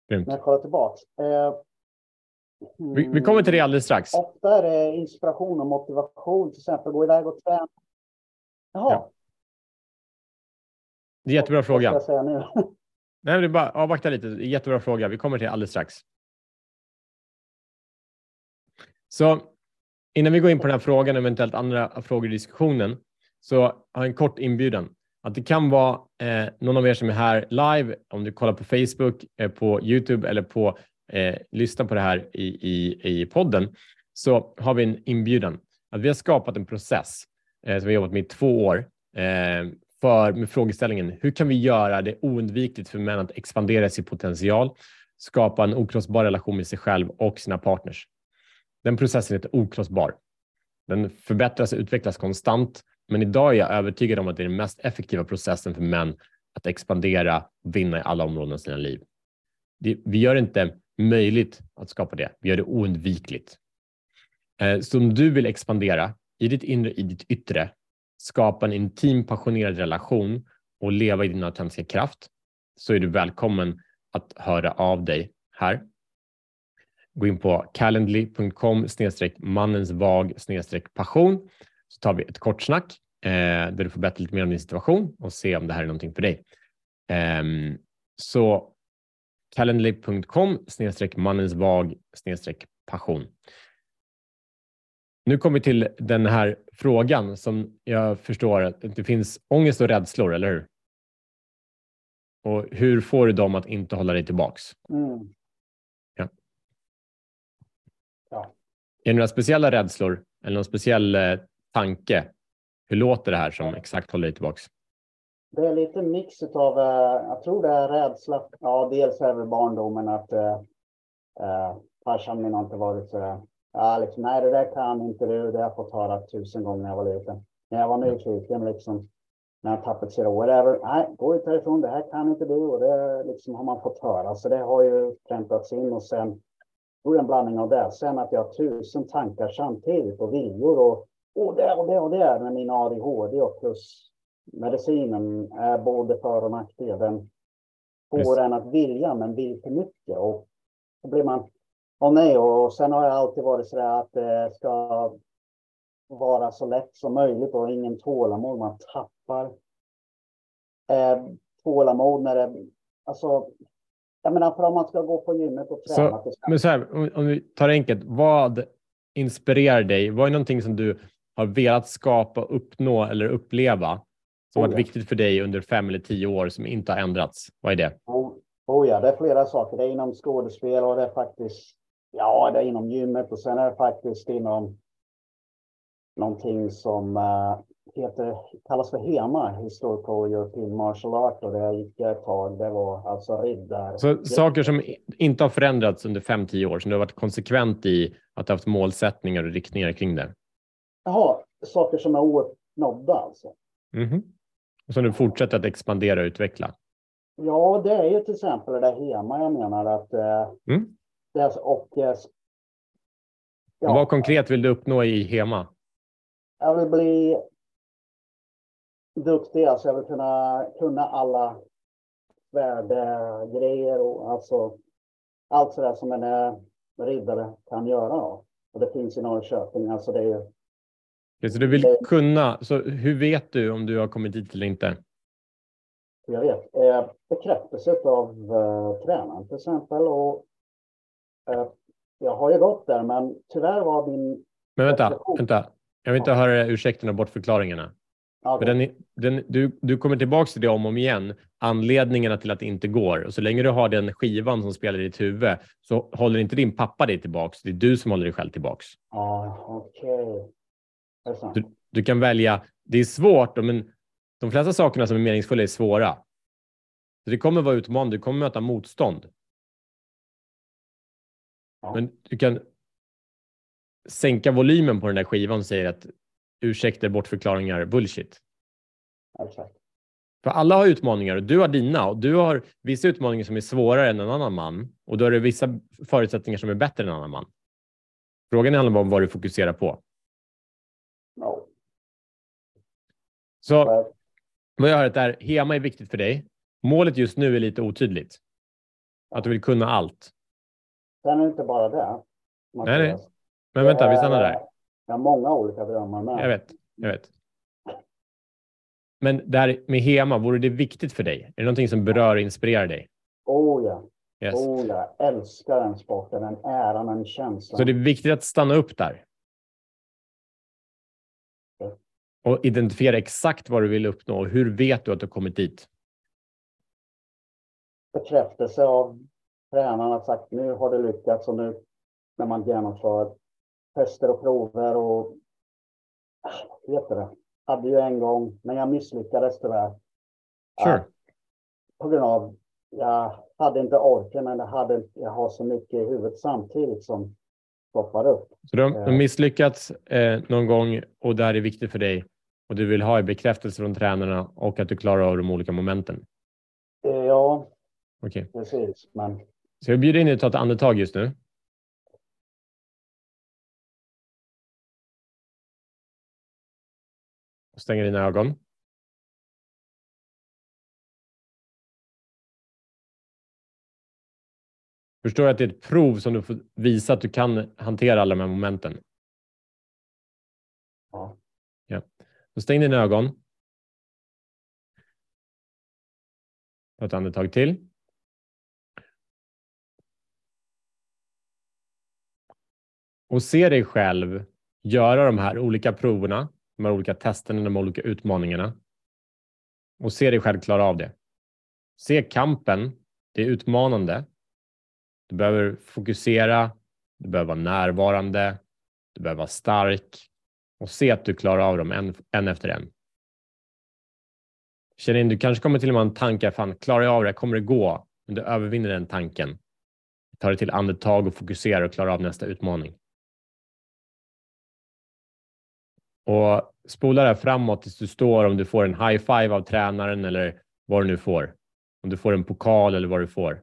Grymt. när jag kollar tillbaka. Eh, vi, vi, kommer till det alldeles strax. Ofta är det inspiration och motivation, till exempel gå iväg och träna. Jaha. Ja. Det är jättebra fråga. Nej, det är bara avvakta lite. Jättebra fråga. Vi kommer till det alldeles strax. Så innan vi går in på den här frågan, eventuellt andra frågor i diskussionen, så har jag en kort inbjudan. Att det kan vara eh, någon av er som är här live, om du kollar på Facebook, eh, på Youtube eller på eh, lyssna på det här i, i, i podden, så har vi en inbjudan. Att vi har skapat en process eh, som vi jobbat med i två år eh, för med frågeställningen hur kan vi göra det oundvikligt för män att expandera sin potential, skapa en okrossbar relation med sig själv och sina partners. Den processen heter okrossbar. Den förbättras och utvecklas konstant, men idag är jag övertygad om att det är den mest effektiva processen för män att expandera och vinna i alla områden av sina liv. vi gör det inte möjligt att skapa det, vi gör det oundvikligt. Eh, så om du vill expandera i ditt inre, i ditt yttre, skapa en intim, passionerad relation och leva i din autentiska kraft, så är du välkommen att höra av dig här. Gå in på calendly.com mannens vag passion så tar vi ett kort snack eh, där du får berätta lite mer om din situation och se om det här är någonting för dig. Eh, så calendly.com mannens vag passion. Nu kommer vi till den här frågan som jag förstår att det finns ångest och rädslor, eller hur? Och hur får du dem att inte hålla dig tillbaks? Mm. Ja. ja. Är det några speciella rädslor eller någon speciell eh, tanke? Hur låter det här som exakt håller dig tillbaks? Det är lite mix av, eh, jag tror det är rädsla. Ja, dels är det barndomen att eh, eh, farsan min har inte varit så Ja, liksom, nej, det där kan inte du. Det har jag fått höra tusen gånger när jag var liten. När jag var nyfiken, liksom, när jag tapetserade whatever. Nej, gå ut härifrån. Det här kan inte du. Och det liksom, har man fått höra. Så det har ju präntats in och sen är en blandning av det. Sen att jag har tusen tankar samtidigt och viljor och, och det och det och det med min ADHD och plus medicinen är både för och nackdel. Den får en att vilja men vill för mycket och då blir man och nej, och sen har jag alltid varit så där att det ska vara så lätt som möjligt och ingen tålamod. Man tappar eh, tålamod när det, alltså, jag menar för om man ska gå på gymmet och träna. Så, men så här, om, om vi tar det enkelt, vad inspirerar dig? Vad är någonting som du har velat skapa, uppnå eller uppleva som oh, varit ja. viktigt för dig under fem eller tio år som inte har ändrats? Vad är det? Oh, oh ja, det är flera saker. Det är inom skådespel och det är faktiskt Ja, det är inom gymmet och sen är det faktiskt inom någonting som uh, heter, kallas för HEMA, Historical European Martial Art och det gick jag ett tag. Det var alltså riddar. Så saker som inte har förändrats under 5-10 år, som du har varit konsekvent i att du haft målsättningar och riktningar kring det? Jaha, saker som är ouppnådda alltså. Mm -hmm. Och som du fortsätter att expandera och utveckla? Ja, det är ju till exempel det där HEMA jag menar att uh, mm. Och, eh, ja, Vad konkret vill du uppnå i HEMA? Jag vill bli duktig, alltså jag vill kunna, kunna alla värdegrejer och alltså allt sådär som en eh, riddare kan göra. Och det finns i Norrköping. Alltså det är ju, så du vill det, kunna, så hur vet du om du har kommit dit eller inte? Jag vet. Eh, bekräftelse av eh, tränaren till exempel och jag har ju gått där, men tyvärr var min... Men vänta, vänta. Jag vill inte höra ursäkterna och bortförklaringarna. Okay. Den, den, du, du kommer tillbaka till det om och om igen, anledningarna till att det inte går. Och så länge du har den skivan som spelar i ditt huvud så håller inte din pappa dig tillbaka. Det är du som håller dig själv tillbaka. Ja, okej. Okay. Du, du, kan välja. Det är svårt, men de flesta sakerna som är meningsfulla är svåra. Så det kommer vara utmanande. Du kommer möta motstånd. Ja. Men du kan sänka volymen på den där skivan och säga att ursäkter, bortförklaringar, bullshit. Exakt. För alla har utmaningar och du har dina och du har vissa utmaningar som är svårare än en annan man och då har du vissa förutsättningar som är bättre än en annan man. Frågan handlar om vad du fokuserar på. No. Så vad jag hör är Hema är viktigt för dig. Målet just nu är lite otydligt. Att du vill kunna allt. Sen är det inte bara det. Nej, nej. Men vänta, vi stannar där. Jag har många olika drömmar med. Jag vet, jag vet. Men där med Hema, vore det viktigt för dig? Är det någonting som berör och inspirerar dig? Oh ja. Yes. Oh ja. Älskar den sporten, den äran, den känslan. Så det är viktigt att stanna upp där? Och identifiera exakt vad du vill uppnå. Och hur vet du att du kommit dit? Bekräftelse av tränaren har sagt nu har det lyckats och nu när man genomför tester och prover och vad heter det? Hade ju en gång, men jag misslyckades tyvärr. Sure. På grund av, jag hade inte orken, men jag, hade, jag har så mycket i huvudet samtidigt som stoppar upp. Så du har eh. misslyckats eh, någon gång och det här är viktigt för dig och du vill ha bekräftelse från tränarna och att du klarar av de olika momenten? Ja, okay. precis. Men... Så jag bjuder in dig att ta ett andetag just nu. Och stänger dina ögon. Förstår att det är ett prov som du får visa att du kan hantera alla de här momenten? Ja. ja. Så stäng dina ögon. Ta ett andetag till. Och se dig själv göra de här olika proverna, de här olika testerna, de olika utmaningarna. Och se dig själv klara av det. Se kampen. Det är utmanande. Du behöver fokusera. Du behöver vara närvarande. Du behöver vara stark och se att du klarar av dem en, en efter en. Känn in, du kanske kommer till och med en tanke, fan klarar jag av det, kommer det gå? Men du övervinner den tanken. Ta dig till andetag och fokusera och klara av nästa utmaning. Och spola det här framåt tills du står, om du får en high five av tränaren eller vad du nu får. Om du får en pokal eller vad du får.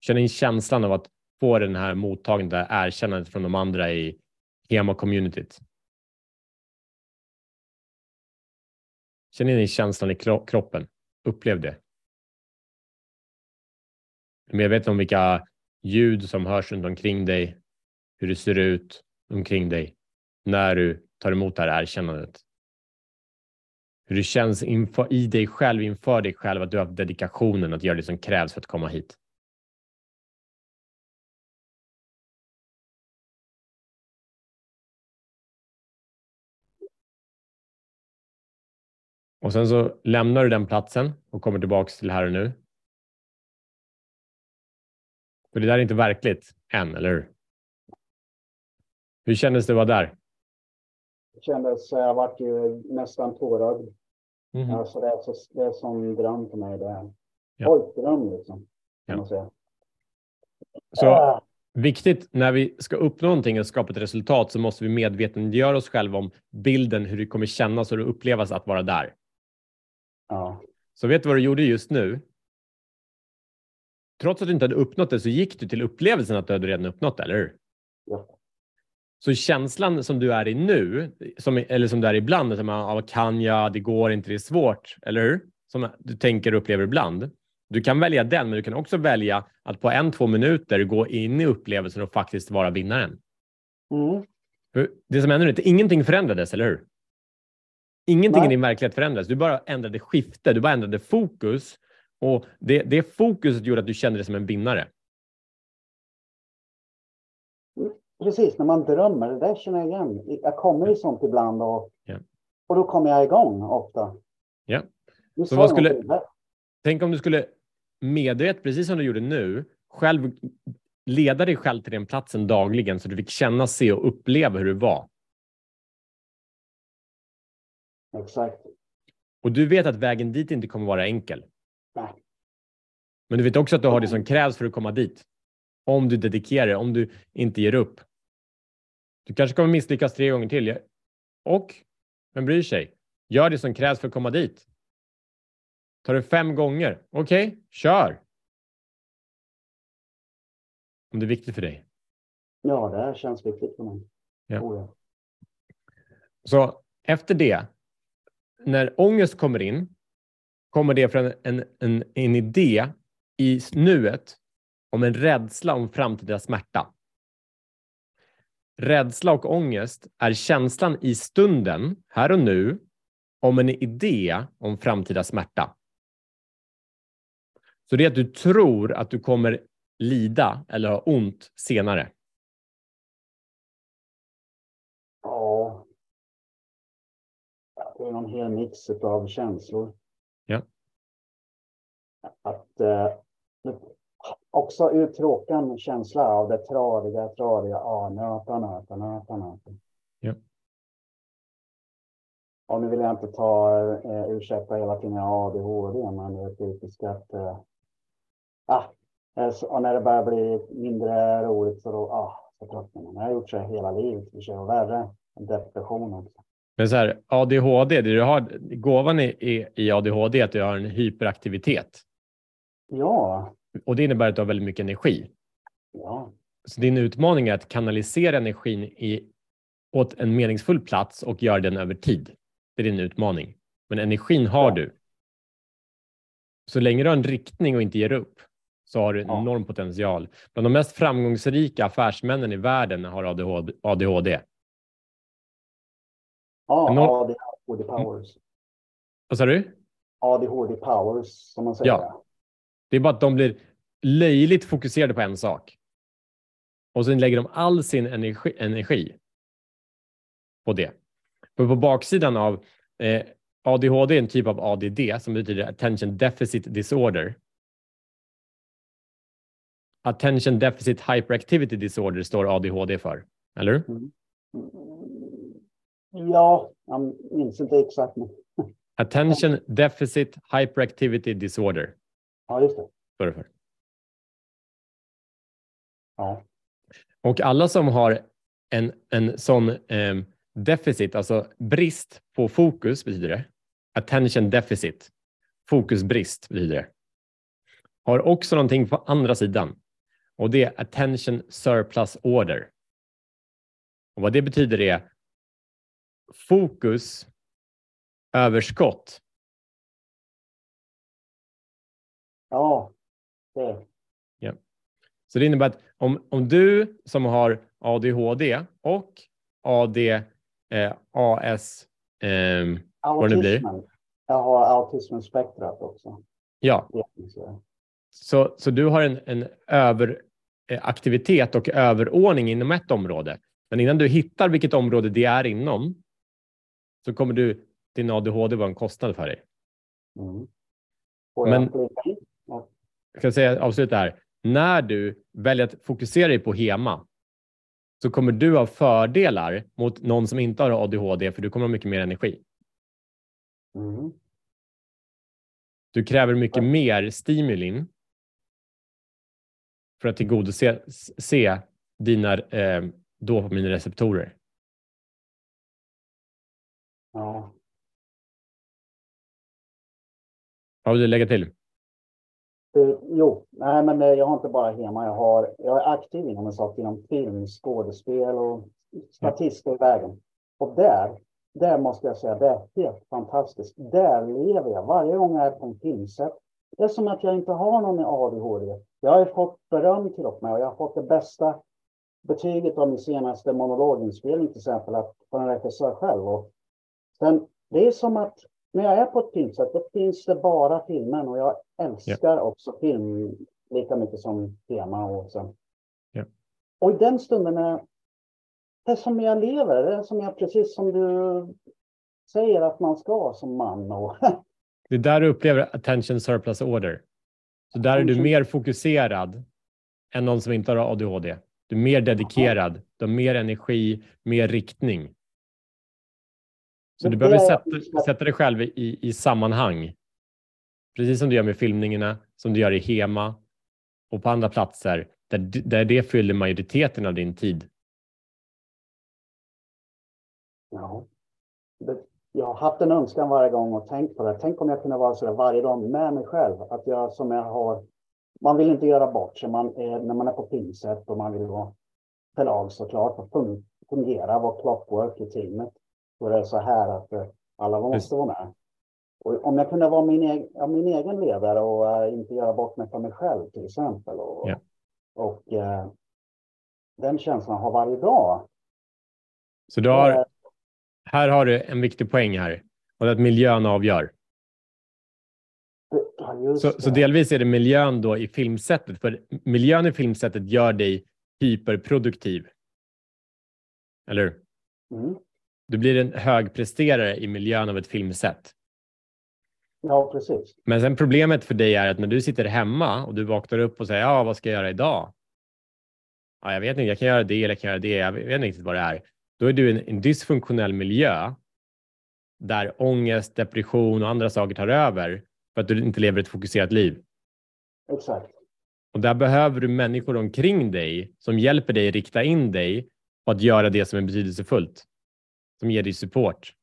Känn in känslan av att få den här mottagande, det här erkännandet från de andra i Hema-communityt. Känn in känslan i kroppen. Upplev det. Du är medveten om vilka ljud som hörs runt omkring dig, hur det ser ut omkring dig när du tar emot det här erkännandet. Hur det känns inför, i dig själv, inför dig själv, att du har dedikationen att göra det som krävs för att komma hit. Och sen så lämnar du den platsen och kommer tillbaks till här och nu. För det där är inte verkligt än, eller hur? Hur kändes det att vara där? Kändes, jag vart ju nästan tårögd. Mm. Alltså det, är så, det är som dröm för mig. Det är ja. pojkdröm liksom, kan ja. man säga. Så äh. viktigt när vi ska uppnå någonting och skapa ett resultat så måste vi medvetandegöra oss själva om bilden, hur det kommer kännas och upplevas att vara där. Ja. Så vet du vad du gjorde just nu? Trots att du inte hade uppnått det så gick du till upplevelsen att du hade redan uppnått det, eller hur? Ja. Så känslan som du är i nu, som, eller som du är ibland, som vad kan jag, det går inte, det är svårt, eller hur? Som du tänker och upplever ibland. Du kan välja den, men du kan också välja att på en, två minuter gå in i upplevelsen och faktiskt vara vinnaren. Mm. Det som händer nu är att ingenting förändrades, eller hur? Ingenting Nej. i din verklighet förändrades. Du bara ändrade skifte, du bara ändrade fokus och det, det fokuset gjorde att du kände dig som en vinnare. Precis, när man drömmer, det där känner jag igen. Jag kommer i sånt ibland och, ja. och då kommer jag igång ofta. Ja. Så vad skulle, tänk om du skulle medvetet, precis som du gjorde nu, själv leda dig själv till den platsen dagligen så du fick känna, se och uppleva hur det var. Exakt. Och du vet att vägen dit inte kommer vara enkel. Nej. Men du vet också att du har det som krävs för att komma dit. om du dedikerar om du inte ger upp. Du kanske kommer misslyckas tre gånger till. Och, vem bryr sig? Gör det som krävs för att komma dit. Tar det fem gånger, okej, okay, kör. Om det är viktigt för dig. Ja, det här känns viktigt för mig. Ja. Oh, Så efter det, när ångest kommer in, kommer det från en, en, en idé i nuet om en rädsla om framtida smärta. Rädsla och ångest är känslan i stunden, här och nu, om en idé om framtida smärta. Så det är att du tror att du kommer lida eller ha ont senare. Ja. Det är någon hel mix av känslor. Ja. Att eh, också uttråka en känsla av det tradiga, tradiga. Ja, nöta, nöta, nöta, nöta. Ja. Och nu vill jag inte ta eh, ursäkta hela tiden ADHD, men det är typiskt att eh, ah, och när det börjar bli mindre roligt så då, ah, så tröttnar man. Jag har gjort så hela livet, det är värre. Depression också. Men så här, ADHD, det du har, gåvan i, i ADHD är att du har en hyperaktivitet. Ja. Och det innebär att du har väldigt mycket energi. Ja. Så din utmaning är att kanalisera energin i, åt en meningsfull plats och göra den över tid. Det är din utmaning. Men energin har ja. du. Så länge du har en riktning och inte ger upp så har du en ja. enorm potential. Bland de mest framgångsrika affärsmännen i världen har ADHD. ADHD. Ja. ADHD powers. Vad sa du? ADHD powers, som man säger. Ja. Det är bara att de blir löjligt fokuserade på en sak. Och sen lägger de all sin energi, energi på det. För på baksidan av eh, ADHD är en typ av ADD som betyder Attention Deficit Disorder. Attention Deficit Hyperactivity Disorder står ADHD för, eller? Mm. Ja, jag minns inte exakt. Attention Deficit Hyperactivity Disorder. Ja, just det. Det för. Ja. Och alla som har en, en sån eh, deficit, alltså brist på fokus betyder det. Attention deficit. Fokusbrist betyder det. Har också någonting på andra sidan och det är attention surplus order. Och vad det betyder är fokus överskott. Ja, det. Ja. Så det innebär att om, om du som har ADHD och AD, eh, AS, eh, vad det blir. Jag har autismspektrat också. Ja. Så, så du har en, en överaktivitet och överordning inom ett område. Men innan du hittar vilket område det är inom så kommer du, din ADHD vara en kostnad för dig. Mm. Men, jag kan säga avsluta här. När du väljer att fokusera dig på HEMA så kommer du ha fördelar mot någon som inte har ADHD för du kommer ha mycket mer energi. Mm. Du kräver mycket mer stimulin för att tillgodose se dina eh, dopaminreceptorer. Ja. Vad vill du lägga till? Uh, jo, nej, men uh, jag har inte bara hemma. Jag, har, jag är aktiv inom en sak inom film, skådespel och statister i vägen. Och där, där måste jag säga, det är helt fantastiskt. Där lever jag. Varje gång jag är på en filmset. Det är som att jag inte har någon ADHD. Jag har fått beröm till och med och jag har fått det bästa betyget av min senaste monologinspelning till exempel att, på en regissör själv. Och sen, det är som att när jag är på ett filmset, då finns det bara filmen och jag älskar yeah. också film lika mycket som tema. Och, så. Yeah. och i den stunden är det som jag lever, det är som jag, precis som du säger att man ska som man. Och det är där du upplever attention surplus order. Så där är du mer fokuserad än någon som inte har ADHD. Du är mer dedikerad, du har mer energi, mer riktning. Så du behöver sätta, sätta dig själv i, i sammanhang. Precis som du gör med filmningarna, som du gör i Hema och på andra platser där, där det fyller majoriteten av din tid? Ja. Jag har haft en önskan varje gång och tänkt på det. Tänk om jag kunde vara så där varje dag med mig själv. Att jag som jag har. Man vill inte göra bort sig man är, när man är på pinset och man vill vara förlag såklart och fungera, vara clockwork i teamet. Då är det så här att eh, alla måste vara med. Och om jag kunde vara min, egen, ja, min egen ledare och uh, inte göra bort mig för mig själv till exempel. Och, yeah. och uh, den känslan har varje dag. Så du har, här har du en viktig poäng här och det är att miljön avgör. Ja, så, så, delvis är det miljön då i filmsättet, för miljön i filmsättet gör dig hyperproduktiv. Eller hur? Mm. Du blir en högpresterare i miljön av ett filmsätt. Ja, precis. Men sen problemet för dig är att när du sitter hemma och du vaknar upp och säger ja, vad ska jag göra idag? Ja, jag vet inte, jag kan göra det eller jag kan göra det. Jag vet inte riktigt vad det är. Då är du i en, en dysfunktionell miljö där ångest, depression och andra saker tar över för att du inte lever ett fokuserat liv. Exakt. Och där behöver du människor omkring dig som hjälper dig rikta in dig på att göra det som är betydelsefullt. Som ger dig support.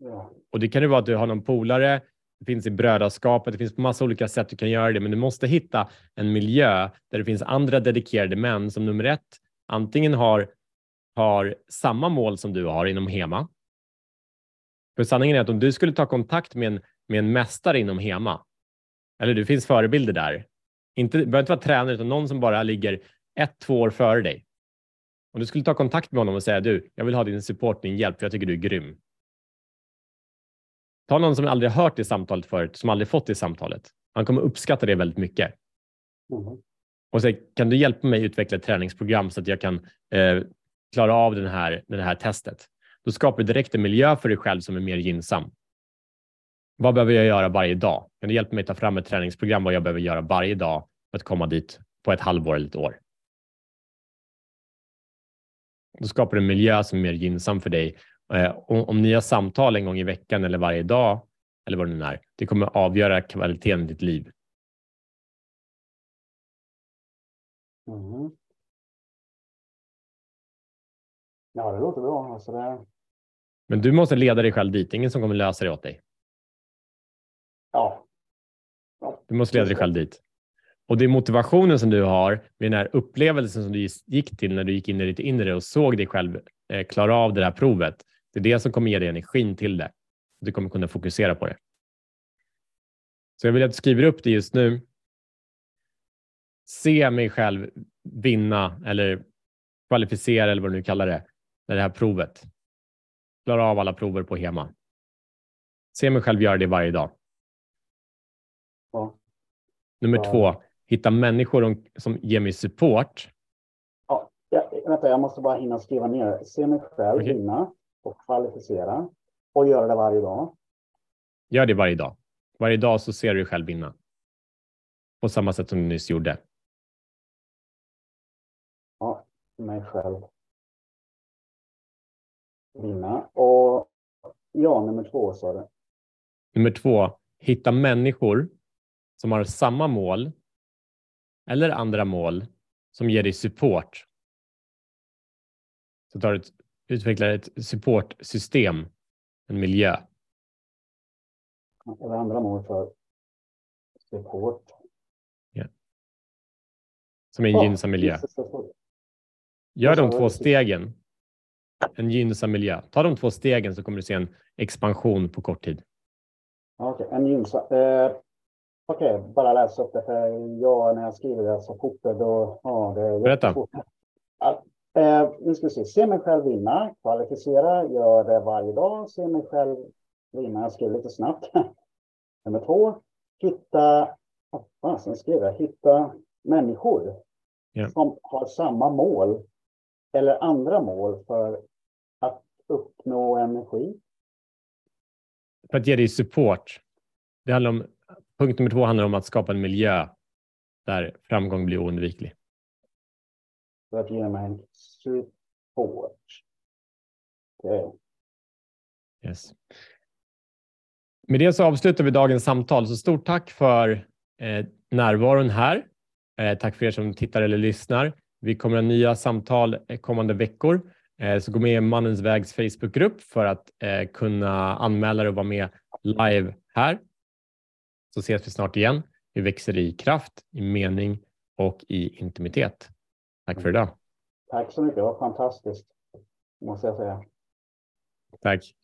Ja. Och det kan ju vara att du har någon polare, det finns i brödraskapet, det finns på massa olika sätt du kan göra det, men du måste hitta en miljö där det finns andra dedikerade män som nummer ett antingen har, har samma mål som du har inom HEMA. För sanningen är att om du skulle ta kontakt med en, med en mästare inom HEMA, eller det finns förebilder där, inte, det behöver inte vara tränare utan någon som bara ligger ett, två år före dig. Om du skulle ta kontakt med honom och säga du, jag vill ha din support, din hjälp, för jag tycker du är grym. Ta någon som aldrig hört det samtalet förut, som aldrig fått det samtalet. Han kommer uppskatta det väldigt mycket. Mm. Och säg, kan du hjälpa mig utveckla ett träningsprogram så att jag kan eh, klara av den här, det här testet? Då skapar du direkt en miljö för dig själv som är mer gynnsam. Vad behöver jag göra varje dag? Kan du hjälpa mig ta fram ett träningsprogram vad jag behöver göra varje dag för att komma dit på ett halvår eller ett år? Då skapar du en miljö som är mer gynnsam för dig Eh, om ni har samtal en gång i veckan eller varje dag eller vad det nu är, det kommer avgöra kvaliteten i ditt liv. Mm. Ja, det låter bra. Alltså det... Men du måste leda dig själv dit. Ingen som kommer lösa det åt dig. Ja. ja. Du måste leda dig själv dit. Och det är motivationen som du har med den här upplevelsen som du gick till när du gick in i ditt inre och såg dig själv eh, klara av det här provet. Det är det som kommer ge dig energin till det. Du kommer kunna fokusera på det. Så jag vill att du skriver upp det just nu. Se mig själv vinna eller kvalificera eller vad du nu kallar det, det här provet. Klara av alla prover på HEMA. Se mig själv göra det varje dag. Ja. Nummer ja. två, hitta människor som ger mig support. Ja, vänta, jag måste bara hinna skriva ner. Se mig själv okay. vinna och kvalificera och göra det varje dag. Gör det varje dag. Varje dag så ser du dig själv vinna. På samma sätt som du nyss gjorde. Ja, mig själv. Vinna. Och ja, nummer två sa du. Nummer två, hitta människor som har samma mål eller andra mål som ger dig support. Så tar du ett utvecklar ett supportsystem, en miljö. Eller andra mål för support. Ja. Som en gynnsam miljö. Gör de två stegen. En gynnsam miljö. Ta de två stegen så kommer du se en expansion på kort tid. Okej, okay, en gynnsam. Eh, Okej, okay, bara läsa upp det. För jag, när jag skriver det så fort, då... Ja, det Berätta. Eh, nu ska vi se. Se mig själv vinna, kvalificera, gör det varje dag. Se mig själv vinna. Jag skriver lite snabbt. Nummer två, hitta, oh, sen skrev jag, hitta människor yeah. som har samma mål eller andra mål för att uppnå energi. För att ge dig support. Det handlar om, punkt nummer två handlar om att skapa en miljö där framgång blir oundviklig för att ge mig en support. Okay. Yes. Med det så avslutar vi dagens samtal. Så stort tack för eh, närvaron här Eh, tack för er som tittar eller lyssnar. Vi kommer ha nya samtal kommande veckor. Så gå med i Mannens Vägs Facebookgrupp för att kunna anmäla dig och vara med live här. Så ses vi snart igen. Vi växer i kraft, i mening och i intimitet. Tack för idag. Tack så mycket. Det var fantastiskt, måste jag säga. Tack.